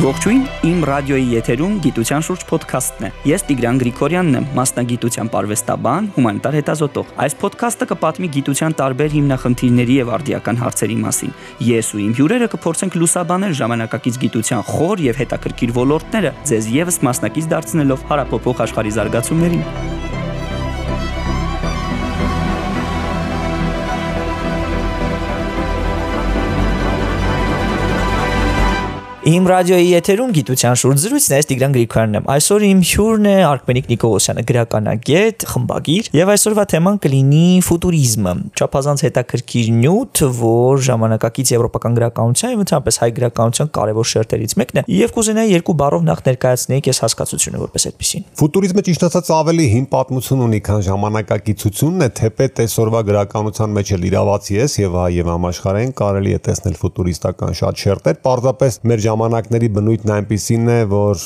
Ողջույն, իմ ռադիոյի եթերում գիտության շուրջ ոդքասթն է։ Ես Տիգրան Գրիգորյանն եմ, մասնագիտության արվեստաբան, հումանիտար հետազոտող։ Այս ոդքասթը կպատմի գիտության տարբեր հիմնախնդիրների եւ արդիական հարցերի մասին։ Ես ու իմ հյուրերը կփորձենք լուսաբանել ժամանակակից գիտության խոր եւ հետաքրքիր ոլորտները, ձեզ եւս մասնակից դարձնելով հարապոփող աշխարհի զարգացումներին։ Իմ ռադիոյի եթերում գիտության շուրջ զրույցն է, Տիգրան Գրիգորյանն եմ։ Այսօր իմ հյուրն է Արքմենիկ Նիկողոսյանը, գրականագետ, խմբագիր, եւ այսօրվա թեման կլինի ֆուտուրիզմը։ Չափազանց հետաքրքիր նյութ, որ ժամանակակից եվրոպական գրականության եւ ընդհանրապես հայ գրականության կարևոր շերտերից մեկն է, եւ կուզենայի երկու բառով նախ ներկայացնեի ես հասկացությունը որպես այդպեսին։ Ֆուտուրիզմը ճիշտ ասած ավելի հին պատմություն ունի, քան ժամանակակիցությունն է, թեպետ այսօրվա գրականության մեջ էլ իրավացի ես եւ հայ եւ համաշխարհային կարելի է տեսնել ֆուտուրիստական շատ շերտեր, պարզապես մեր ժամանակների բնույթն այնպեսին է, որ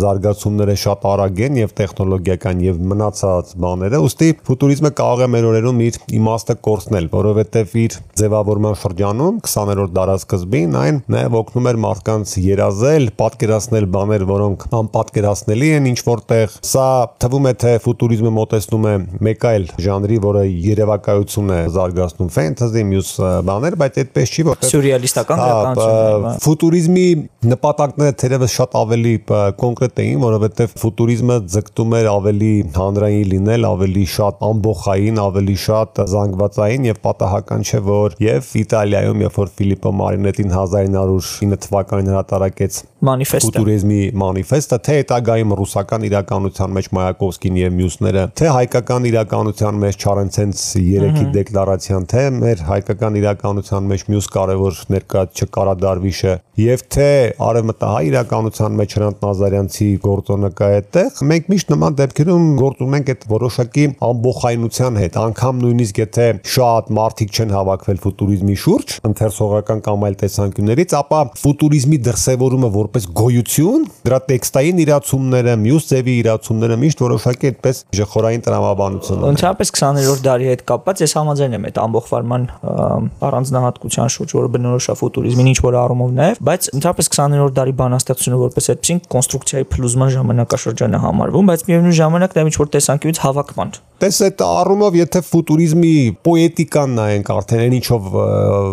զարգացումները շատ արագ են եւ տեխնոլոգիական եւ մնացած բաները, ուստի ֆուտուրիզմը կարող է մեր օրերում իր իմաստը կորցնել, որովհետեւ իր ձևավորման շրջանում 20-րդ դարաշրջին այն նաեւ օգնում էր մարդկանց երազել, պատկերացնել բաներ, որոնք անպատկերացնելի են ինչ որտեղ։ Սա թվում է թե ֆուտուրիզմը մոտեցնում է մեկ այլ ժանրի, որը երևակայություն է զարգացնում ֆենտազի, մյուս բաներ, բայց այդպես չի, որտեղ սյուրռեալիստական գրականություն։ Ֆուտուրիզմի նպատակները թերևս շատ ավելի կոնկրետ էին, որովհետև ֆուտուրիզմը ձգտում էր ավելի հանրային լինել, ավելի շատ ամբողջային, ավելի շատ զանգվածային եւ պատահական չէ, որ եւ Իտալիայում, երբ որ Ֆիլիպպո Մարինետին 1909 թվականին հրատարակեց մանիֆեստը ֆուտուրիզմի մանիֆեստը, թե հետագայում ռուսական իրականության մեջ Մայակովսկին եւ մյուսները, թե հայկական իրականության մեջ Չարենցենց 3-ի դեկլարացիան, թե մեր հայկական իրականության մեջ մյուս կարևոր ներկա չկարադարվիշը եւ թե արևմտահայ իրականության մեջ Հրանտ Նազարյանցի գործոնակա այդտեղ մենք միշտ նման դեպքերում գործ ունենք այդ որոշակի ամբողջայնության հետ անգամ նույնիսկ եթե շատ մարդիկ չեն հավաքվել ֆուտուրիզմի շուրջ ընթերցողական կամ այլ տեսանկյուններից ապա ֆուտուրիզմի դրսևորումը որպես գոյություն դրա տեքստային իրացումները մյուս ձևի իրացումները միշտ որոշակի այդպես ժխորային տրամաբանություն ընդհանրապես 20-րդ դարի հետ կապված ես համաձայն եմ այդ ամբողջվարման առանձնահատկության շուրջ որը բնորոշ է ֆուտուրիզմին ինչ որ առումով նաև բայց ընդհանրապես 20-րդ դարի բանաստեղծությունը որպես այդպեսին կոնստրուկցիայի փլուզման ժամանակաշրջան է համարվում, բայց միևնույն ժամանակ դա ինչ որ տեսանկյունից հավաքման Տես այդ առումով եթե ֆուտուրիզմի պոետիկան նայենք արդեն այն ինչով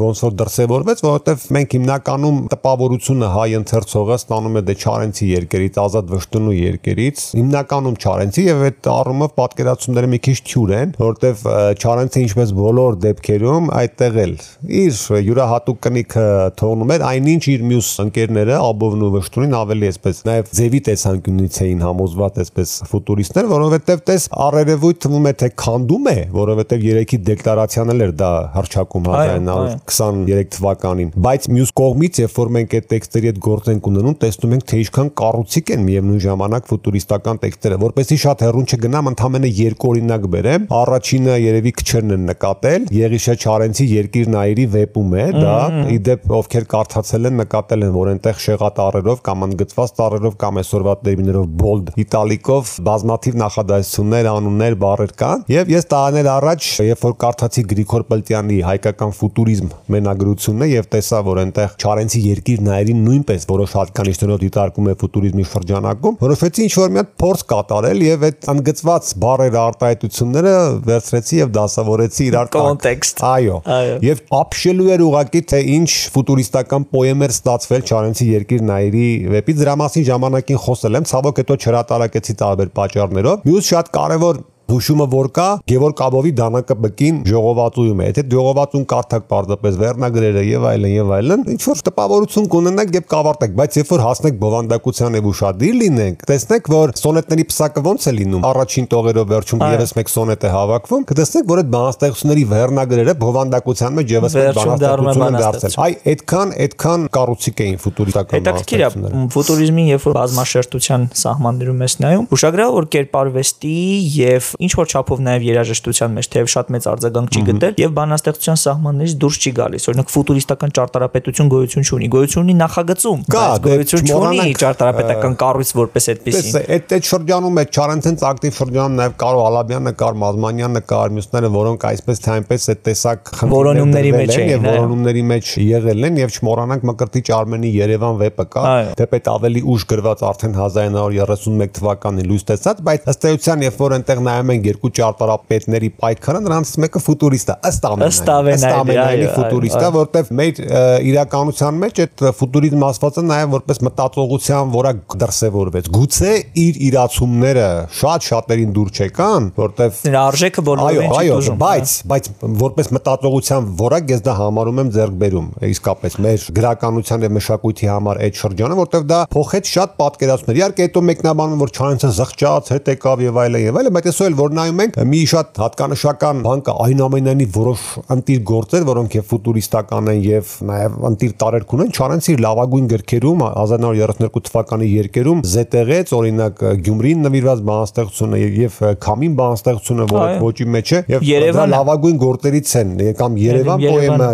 ոնց որ դրսևորվեց, որովհետև մենք հիմնականում տպավորությունը հայ ընթերցողը ստանում է դե Չարենցի երկերից, Ազատ Վշտունու երկերից, հիմնականում Չարենցի եւ այդ առումով պատկերացումները մի քիչ թյուր են, որովհետև Չարենցը ինչպես բոլոր դեպքերում այդտեղ էլ իր յուրահատուկ կնիքը թողնում էր, այնինչ իր մյուս ընկերները Աբովն ու Վշտունին ավելի այսպես նաեւ ձևի տեսանկյունից էին համոզված այսպես ֆուտուրիստներ, որովհետև տես առերևույթ թվում է թե քանդում է, որովհետև երեքի դեկլարացիան էլ էր դա հրճակում 1923 թվականին, բայց մյուս կողմից, երբ որ մենք այդ տեքստերի հետ գործ ենք ունենում, տեսնում ենք թե ինչքան կառուցիկ են միևնույն ժամանակ ֆուտուրիստական տեքստերը, որպեսզի շատ հեռուն չգնամ, ընդամենը երկու օրինակ բերեմ։ Առաջինը երևի քչերն են նկատել, Եղիշե Չարենցի Երկիր նայիրի վեպում է դա, իդեպ ովքեր կարդացել են, նկատել են, որ այնտեղ շեղատարերով կամ ընդգծված տարերով կամ այսօրվա տերմիներով bold իտալիկով բազմաթիվ նախադասություններ, անուններ, բառեր կան եւ ես տարիներ առաջ երբ որ կարդացի Գրիգոր Պլտյանի հայկական ֆուտուրիզմ մենագրությունը եւ տեսա որ այնտեղ Չարենցի երկիր նայերին նույնպես որոշ հատկանիշներով դիտարկում է ֆուտուրիզմի շրջանակում որովհետեւ ինչ որ մի հատ փորձ կատարել եւ այդ ընդգծված բառերը արտահայտությունները վերցրեցի եւ դասավորեցի իրար կոնտեքստ այո եւ ապշելու էր ուղակի թե ինչ ֆուտուրիստական պոեմ էր ստացվել Չարենցի երկիր նայերի վեպից դրա մասին ժամանակին խոսել եմ ցավոք հետո չհրատարակեցի տարբեր պատճառներով մյուս շատ կարևոր հուշումը որ կա Գևորգ Աբովի դանակը բկին ժողովածուում է։ Եթե ժողովածուն կարդակ պարզապես վերնագրերը եւ այլն եւ այլն, ինչ որ տպավորություն կունենաք եւ կավարտեք, բայց երբ որ հասնեք բովանդակության եւ ուշադիր լինենք, տեսնեք որ սոնետների պսակը ոնց է լինում։ Առաջին տողերով վերջում եւս մեկ սոնետ է հավաքվում, կտեսնեք որ այդ բանաստեղծությունների վերնագրերը բովանդակության մեջ եւս մեկ բանաստեղծություն են դարձել։ Այ այդքան այդքան կառուցիկ էին ֆուտուրիստական բանաստեղծությունները։ ֆուտուրիզմին երբ որ բազմաշերտության սահմաններում ես նայում, ուշագրավ որ կերպարվեստի եւ ինչ որ չափով նաև երաժշտության մեջ թեև շատ մեծ արձագանք չի գտել եւ բանաստեղծության սահմաններից դուրս չի գալիս։ Օրինակ ֆուտուրիստական ճարտարապետություն գոյություն չունի, գոյություն ունի նախագծում, բայց գոյություն չունի ճարտարապետական կառույց որպես այդպեսին։ Այդ այդ շրջանում այդ Չարենցենց ակտիվ շրջանում նաև Կարո Ալաբյանը կար, Մազմանյանը կար, մյուսները, որոնք այսպես թե այնպես այդ տեսակ որոնումների մեջ են եւ որոնումների մեջ եղել են եւ չմոռանանք Մկրտիչ Արմենի Երևան վեպը կա, դեպետ ավելի ուշ գրված արդեն 1931 թվականին լույս տեսած, բայց ըստ էության երբ որ այնտեղ նայում են երկու ճարտարապետների պայքարը, նրանց մեկը ֆուտուրիստ է, ըստ ամենայն, ըստ ամենայնի ֆուտուրիստ է, որտեվ մեր իրականության մեջ այդ ֆուտուրիզմ ասվածը նաև որպես մտածողության որակ դրսևորվեց։ Գուցե իր իրացումները շատ շատերին դուր չեկան, որտեվ նրա արժեքը բոլորին չի դժում։ Բայց բայց որպես մտածողության որակ ես դա համարում եմ ձեռքբերում իսկապես մեր գրականության եւ մշակույթի համար այդ շրջանը, որտեվ դա փոխեց շատ պատկերացումներ։ Իհարկե հետո մեկնաբանում որ Չանցը զղջաց, հետ եկավ եւ այլն եւ այլն, բայց այսօր տեսնել, որ նայում ենք մի շատ հատկանշական բանկը այն ամենայնի որոշ ընտիր գործեր, որոնք եւ ֆուտուրիստական են եւ նաեւ ընտիր տարերք ունեն, Չարենցի լավագույն գրքերում 1932 թվականի երկերում զետեղեց օրինակ Գյումրին նվիրված բանաստեղծությունը եւ Քամին բանաստեղծությունը, որը ոչի մեջ է եւ դա լավագույն գործերից են կամ Երևան պոեմը,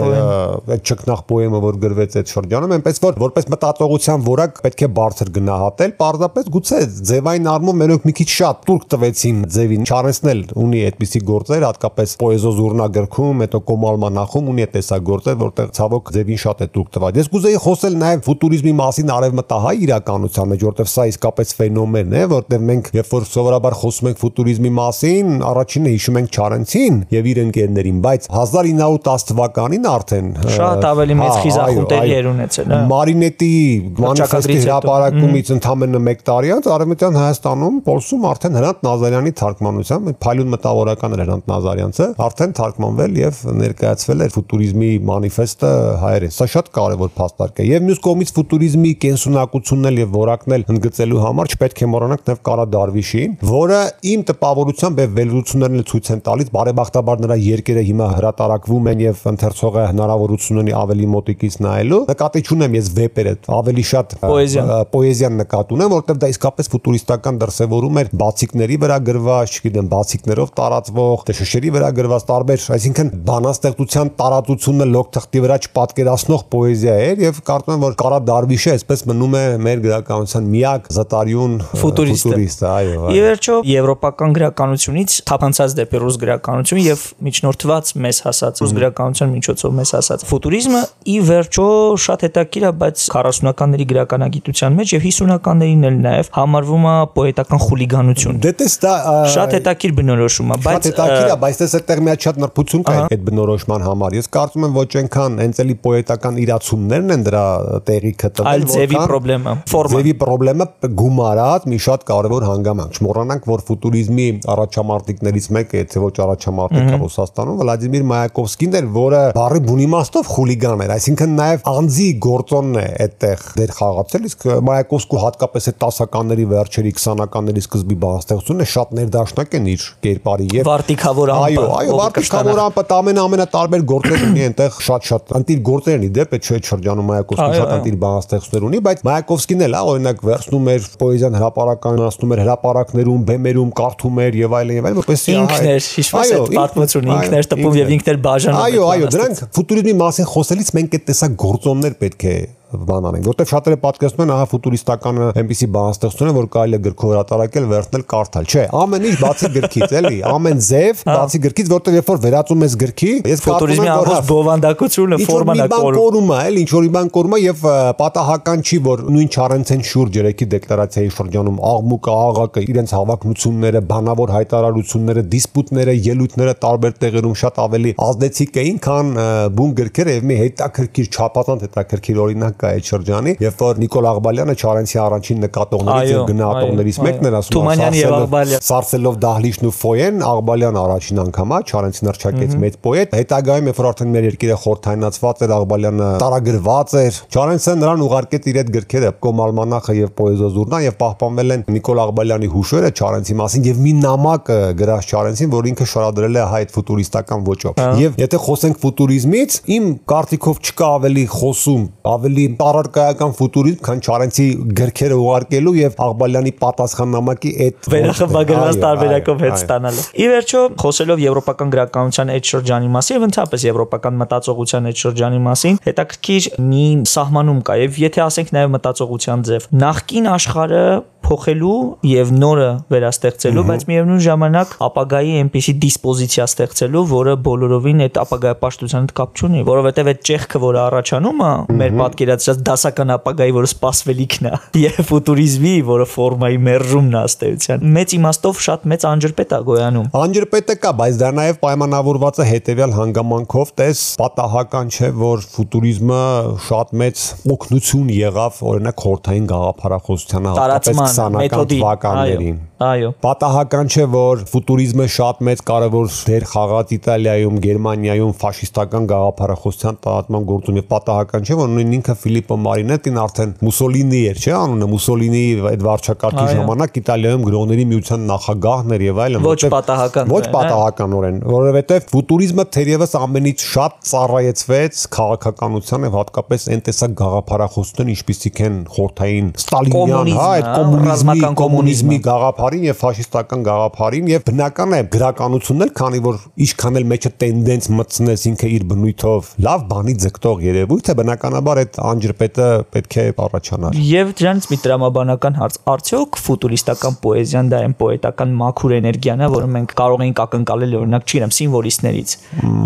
այդ ճկնախ պոեմը, որ գրվեց այդ շրջանում, այնպես որ որպես մտածողության որակ պետք է բարձր գնահատել, պարզապես գուցե ձևային արմով մենակ մի քիչ շատ турք տվեցին ձևին չարեցնել ունի այդպիսի գործեր, հատկապես պոեզո զուրնագրքում, հետո կոմալմա նախում ունի այդ տեսակ գործեր, որտեղ ցավոք ձևին շատ է դուք տված։ Ես կուզեի խոսել նաև ֆուտուրիզմի մասին արևմտահայ իրականության մեջ, որտեղ սա իսկապես ֆենոմեն է, որտեղ մենք երբ որ սովորաբար խոսում ենք ֆուտուրիզմի մասին, առաջինը հիշում ենք Չարենցին եւ իր ընկերներին, բայց 1910 թվականին արդեն շատ ավելի մեծ խիզախունտեր հա, եր ունեցել։ Մարինետի մանիֆեստի հրապարակումից ընդամենը 1 տարի անց արևմտյան Հայաստանում Պոլսում արդեն Հրանտ Նազարյանի թարգման թարգմանությամբ Փայլուն մտավորական էր Հրանտ Նազարյանցը արդեն թարգմանվել եւ ներկայացվել էր ֆուտուրիզմի մանիֆեստը հայերեն։ Սա շատ կարեւոր փաստարկ է։ Եվ մյուս կողմից ֆուտուրիզմի կենսունակությունն եւ որակն էլ ընդգծելու համար չպետք է մոռանանք նաեւ Կարա Դարվիշին, որը իմ տպավորությամբ եւ վերլուծություններն էլ ցույց են տալիս բարեբախտաբար նրա երկերը հիմա հրատարակվում են եւ ընթերցողը հնարավորություն ունի ավելի մոտիկից նայելու։ Նկատի չունեմ ես վեպերը ավելի շատ պոեզիան նկատ ունեմ, որովհետեւ դա իսկապես ֆուտուրիստական դրսևորում էր բացիկների վրա գրված, չգիտեմ, բացիկներով տարածվող, դե շշերի վրա գրված տարբեր, այսինքն բանաստեղծության տարածությունը լոկ թղթի վրա չպատկերացնող պոեզիա էր եւ կարծում եմ որ Կարա Դարվիշը այսպես մնում է մեր գրականության միակ զտարյուն ֆուտուրիստը, այո։ Ի վերջո եվրոպական գրականությունից թափանցած դեպի ռուս գրականություն եւ միջնորդված մեզ հասած ռուս գրականության միջոցով մեզ հասած ֆուտուրիզմը ի վերջո շատ հետաքրքիր է, բայց 40-ականների գրականագիտության մեջ եւ 50-ականներին էլ նաեւ համարվում է պոետական խուլիգանություն։ Դե տես դա շատ հետաքրքիր բնորոշում է, բայց Շատ հետաքրքիր է, բայց տես այդտեղ մի հատ շատ նրբություն կա այդ բնորոշման համար։ Ես կարծում եմ ոչ այնքան հենց էլի պոետական իրացումներն են դրա տեղիքը տվել, այլ ձևի խնդրեմը, ֆորմա։ Ձևի խնդրեմը գումարած մի շատ կարևոր հանգամանք։ Չմոռանանք, որ ֆուտուրիզմի առաջամարտիկներից մեկը, եթե ոչ առաջամարտիկը Ռուսաստանում, Վլադիմիր Մայակովսկին էր, որը բարի բուն իմաստով խուլիգան էր, այսինքն նաև անձի գործոնն է այդտեղ դեր խաղացել, իսկ Մայակովսկու հատկապես այդ 10-ականների վերջերի 20-ականների սկզբի բանաստեղծությունը շատ ներդաշնակ են իր կերպարի եւ Վարտիկավոր ամպը։ Այո, այո, Վարտիկավոր ամպը ամեն ամենատարբեր գործեր ունի այնտեղ շատ-շատ անտիր գործեր ունի դեպ այդ շրջանում Մայակովսկին շատ անտիր բանաստեղծներ ունի, բայց Մայակովսկին էլ, հա, օրինակ վերցնում էր պոեզիան հրապարականացնում էր հրապարակներում, բեմերում կարդում էր եւ այլն եւ այլն, որպեսզի ինքն էր հիշված այդ պատմությունը, ինքն էր տպում եւ ինքն էր բաժանում։ Այո, այո, դրանք ֆուտուրիզմի մասին խոսելիս մենք այդ տեսակ գործոններ պետք է բան անենք, որտեղ շատերը պատկերացնում են ահա ֆուտուրիստականը այնպիսի բանաստեղծություն է, որ կարելի է գրքով հրատարակել, վերցնել, կարդալ։ Չէ, ամեն ինչ բացի գրքից, էլի, ամեն ձև բացի գրքից, որտեղ երբ որ վերածում ես գրքի, ես եմ, որ բովանդակությունը ֆորման է կորում։ Էլի ինչ որ բան կորում է եւ պատահական չի, որ նույն Չարենցեն շուրջ երեքի դեկլարացիայի շրջանում աղմուկը, աղակը, իրենց հավակնությունները, բանավոր հայտարարությունները, դիսպուտները, ելույթները տարբեր տեղերում շատ ավելի ազդեցիկ էին, քան բուն գրքերը եւ մի հետաքրքիր չափազանց հետաքրքիր օրինակ կա այդ շրջանի, երբ որ Նիկոլ Աղբալյանը Չարենցի առաջին նկատողներից եւ գնահատողներից մեկն էր ասում, Սարսելով դահլիճն ու ֆոյեն Աղբալյան առաջին անգամա Չարենցին արչակեց մեծ պոետ։ Հետագայում երբ որ արդեն մեր երկիրը խորթայնացված էր, Աղբալյանը տարագրված էր։ Չարենցը նրան ուղարկեց իր այդ գրքերը Կոմալմանախը եւ Պոեզոզուրնա եւ պահպանվել են Նիկոլ Աղբալյանի հուշերը Չարենցի մասին եւ մի նամակ գրած Չարենցին, որ ինքը շարադրել է հայ ֆուտուրիստական ոճով։ Եվ եթե խոսենք ֆուտուրիզմից, իմ կարծիքով չկա ավելի խոսում, ավելի առարկայական ֆուտուրիզմ, քան Չարենցի գրքերը ուղարկելու եւ Աղբալյանի պատասխան նամակի այդ վերախմբագրված տարբերակով հետ ստանալը։ Ի վերջո, խոսելով եվրոպական գրականության այդ շրջանի մասին եւ ընդհանրապես եվրոպական մտածողության այդ շրջանի մասին, հետաքրքիր մի սահմանում կա եւ եթե ասենք նաեւ մտածողության ձև, նախքին աշխարհը փոխելու եւ նորը վերաստեղծելու, բայց միևնույն ժամանակ ապագայի այնպիսի դիսպոզիցիա ստեղծելու, որը բոլորովին այդ ապագայապաշտության հետ կապ չունի, որովհետեւ այդ ճեղքը, որը առաջանում է, մեր պատկերացրած դասական ապագայի, որը սպասվելիքն է, եւ ֆուտուրիզմի, որը ֆորմայի մերժումն է ըստեյության։ Մեծ իմաստով շատ մեծ անջրպետ է գոյանում։ Անջրպետը կա, բայց դա նաեւ պայմանավորված է հետեւյալ հանգամանքով, տես պատահական չէ, որ ֆուտուրիզմը շատ մեծ օգնություն եղավ օրինակ խորթային գաղափարախոսությանը հատկապես 20-ական թվականներին։ Այո։ Պատահական չէ, որ ֆուտուրիզմը շատ մեծ կարևոր դեր խաղաց Իտալիայում, Գերմանիայում ֆաշիստական գաղափարախոսության տարածման գործում եւ պատահական չէ, որ նույն ինքը Ֆիլիպպո Մարինետին արդեն Մուսոլինի էր, չէ՞, անունը Մուսոլինի այդ վարչակարգի ժամանակ Իտալիայում գրողների միության նախագահն էր եւ այլն։ Ոչ պատահական։ Ոչ պատահականորեն, որովհետեւ ֆուտուրիզմը թերևս ամենից շատ ծառայեցվեց քաղաքականության եւ հատկապես այն տեսակ գաղափարախոսության, ինչպիսիք են խորթային Ստալինյան, հա, այդ կոմունիզմի, կոմունիզմի գաղափարին եւ ֆաշիստական գաղափարին եւ բնական է գրականությունն էլ, քանի որ ինչքան էլ մեջը տենդենս մտցնես ինքը իր բնույթով լավ բանի ձգտող երևույթ է, բնականաբար այդ անջրպետը պետք է առաջանար։ Եվ դրանից մի տրամաբանական հարց. արդյոք ֆուտուրիստական պոեզիան դա այն պոետական մաքուր էներգիան է, որը մենք կարող ենք ակնկալել օրինակ, չգիտեմ, սիմվոլիստներից։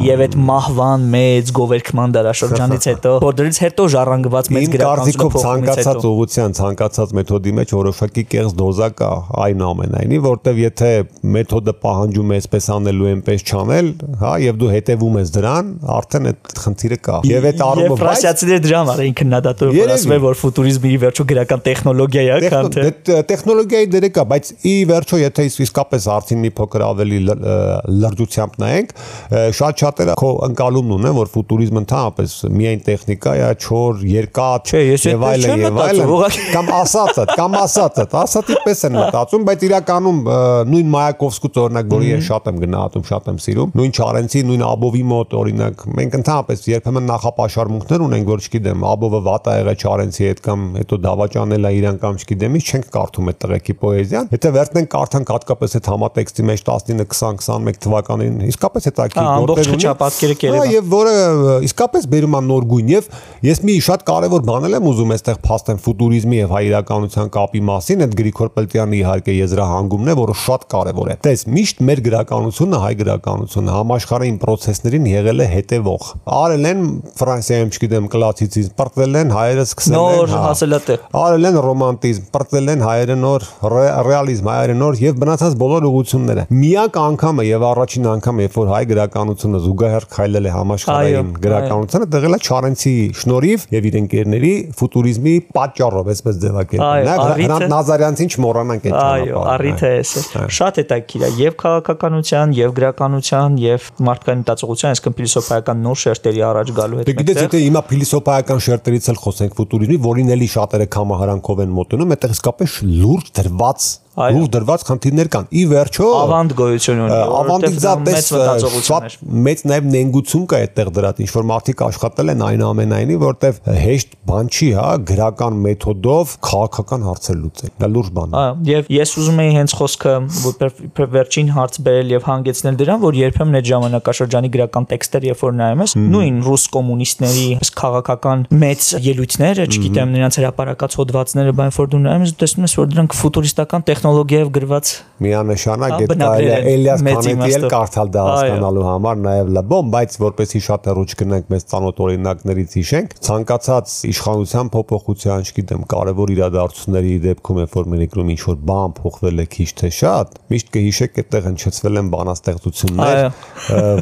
Եվ այդ մահվան մեծ գովերքման դարաշրջանից հետո, որ դրից հետո ժառանգված մեծ գրականությունը փոխումից հետո ցանկացած ուղղության, ցանկացած մեթոդի մեջ որոշակի կեղծ դոզա կա այնուամենայնիվ, որտեվ եթե մեթոդը պահանջում է այսպես անելու, այնպես չանել, հա, եւ դու հետեւում ես դրան, արդեն այդ խնդիրը կա։ Եվ այդ առումով ֆրանսիացիները դրան արին քննադատորը, որ ասում է, որ ֆուտուրիզմը ի վերջո գրական տեխնոլոգիա է, քան թե տեխնոլոգիայի դերը կա, բայց ի վերջո եթե իսկապես արդին մի փոքր ավելի լրջությամբ նայենք, շատ շատերը քո ընկալումն ունեն, որ ֆուտուրիզմը ընդհանրապես միայն տեխնիկա է, չոր, երկաթ եւ այլն եւ այլն, կամ ասածը, կամ ասածը, ասածի պես են մտածում, բայց իրականում նույն Մայակովսկուց օրինակ, որի ես շատ եմ գնահատում, շատ եմ սիրում, նույն Չարենցի, նույն Աբովի մոտ օրինակ, մենք ընդհանրապես երբեմն նախապաշարմունքներ ունենք, որ չգիտեմ, Աբովը վատ է եղել Չարենցի հետ կամ հետո դավաճանել է իրան կամ չգիտեմ, ինչ չենք կարդում այդ տղեկի պոեզիան։ Եթե վերցնենք կարդանք հատկապես այդ համատեքստի մեջ 19-20-21 թվականին, իսկապես հետաքրքիր գործեր ունի։ Ամբողջ պատկերը կերևա։ Հա, եւ որը իսկապես բերում է նոր գույն եւ ես մի շատ կարեւոր բան եմ ուզում այստեղ փաստեմ ֆուտուրիզմի եւ հայ իրականության կապի մասին, այդ Գրիգոր Պելտյանի իհարկե եզրահանգումն է, որը շատ կարևոր է։ Տես, միշտ մեր գրականությունը, հայ գրականությունը համաշխարհային process-ներին եղել է հետևող։ Արել են Ֆրանսիայում, չգիտեմ, կլասիցիզմ, պարտվել են հայերը սկսել են նոր հա, հասելատեղ։ Արել են ռոմանտիզմ, պարտվել են հայերը նոր ռեալիզմ, հայերը նոր եւ բնացած բոլոր ուղությունները։ Միակ անգամը եւ առաջին անգամը, երբ որ հայ գրականությունը զուգահեռ քայլել է համաշխարհային գրականությանը, դեղել է Չարենցի շնորհիվ եւ իր ընկերների ֆուտուրիզմի պատճառով, այսպես ձևակերպել։ Հրանտ Նազարյանցին չմոռանանք այդ ճանապարհը։ Այո, առիթը է էս։ Շատ հետաքրքիր է եւ քաղաքականության, եւ գրականության, եւ մարդկային մտածողության, այսինքն փիլիսոփայական նոր շերտերի առաջ գալու հետ։ Դե գիտես, եթե հիմա փիլիսոփայական շերտերից էլ խոսենք ֆուտուրիզմի, որին էլի շատերը կամահարանքով են մոտենում, այդտեղ իսկապես լուրջ դրված Ուր դրված խնդիրներ կան։ Ի վերջո ավանդ գոյություն ունի, ավանդիկ մեծ Մեծ նաև նենգություն կա այդտեղ դրած, ինչ որ մարդիկ աշխատել են այնուամենայնի, որտեվ հեշտ բան չի, հա, գրական մեթոդով քաղաքական հարցեր լուծել։ Դա լուրջ բան է։ Եվ ես ուզում եի հենց խոսքը որ վերջին հարց բերել եւ հանգեցնել դրան, որ երբեմն այդ ժամանակաշրջանի գրական տեքստեր, երբ որ նայում ես, նույն ռուս կոմունիստների քաղաքական մեծ ելույթները, չգիտեմ, նրանց հրապարակած հոդվածները, բան որ դու նայում ես, տեսնում ես, որ դրանք ֆուտուրիստական տեխնոլոգիայով գրված միանշանակ այդ կարելի է Էլիաս Քանետի էլ կարդալ դա հասկանալու համար նաև լբոմ, բայց որպեսի շատ հեռու չգնանք մեծ ցանոթ օրինակներից հիշենք, ցանկացած իշխանության փոփոխության, չգիտեմ, կարևոր իրադարձությունների դեպքում, երբ որ մենիկնում ինչ որ բան փոխվել է քիչ թե շատ, միշտ կհիշեք այդտեղ հնչեցվել են բանաստեղծություններ,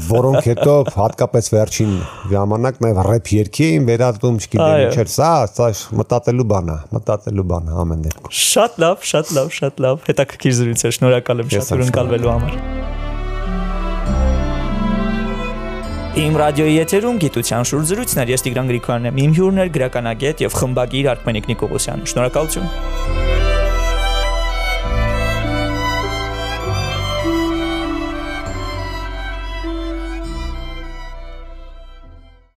որոնք հետո հատկապես վերջին ժամանակ նաև ռեփ երգի էին վերածվում, չգիտեմ, ինչ էր սա, սա մտածելու բան է, մտածելու բան է ամեն դեպքում։ Շատ լավ, շատ լավ, շատ լավ լավ, հետաքրքիր զրույց էր, շնորհակալ եմ շատ հյուրընկալվելու համար։ Իմ ռադիոյի եթերում գիտության շուրջ զրույցներ ես Տիգրան Գրիգորյանն եմ։ Իմ հյուրն էր գրականագետ եւ խմբագիր Արքմենիկ Նիկողոսյանը։ Շնորհակալություն։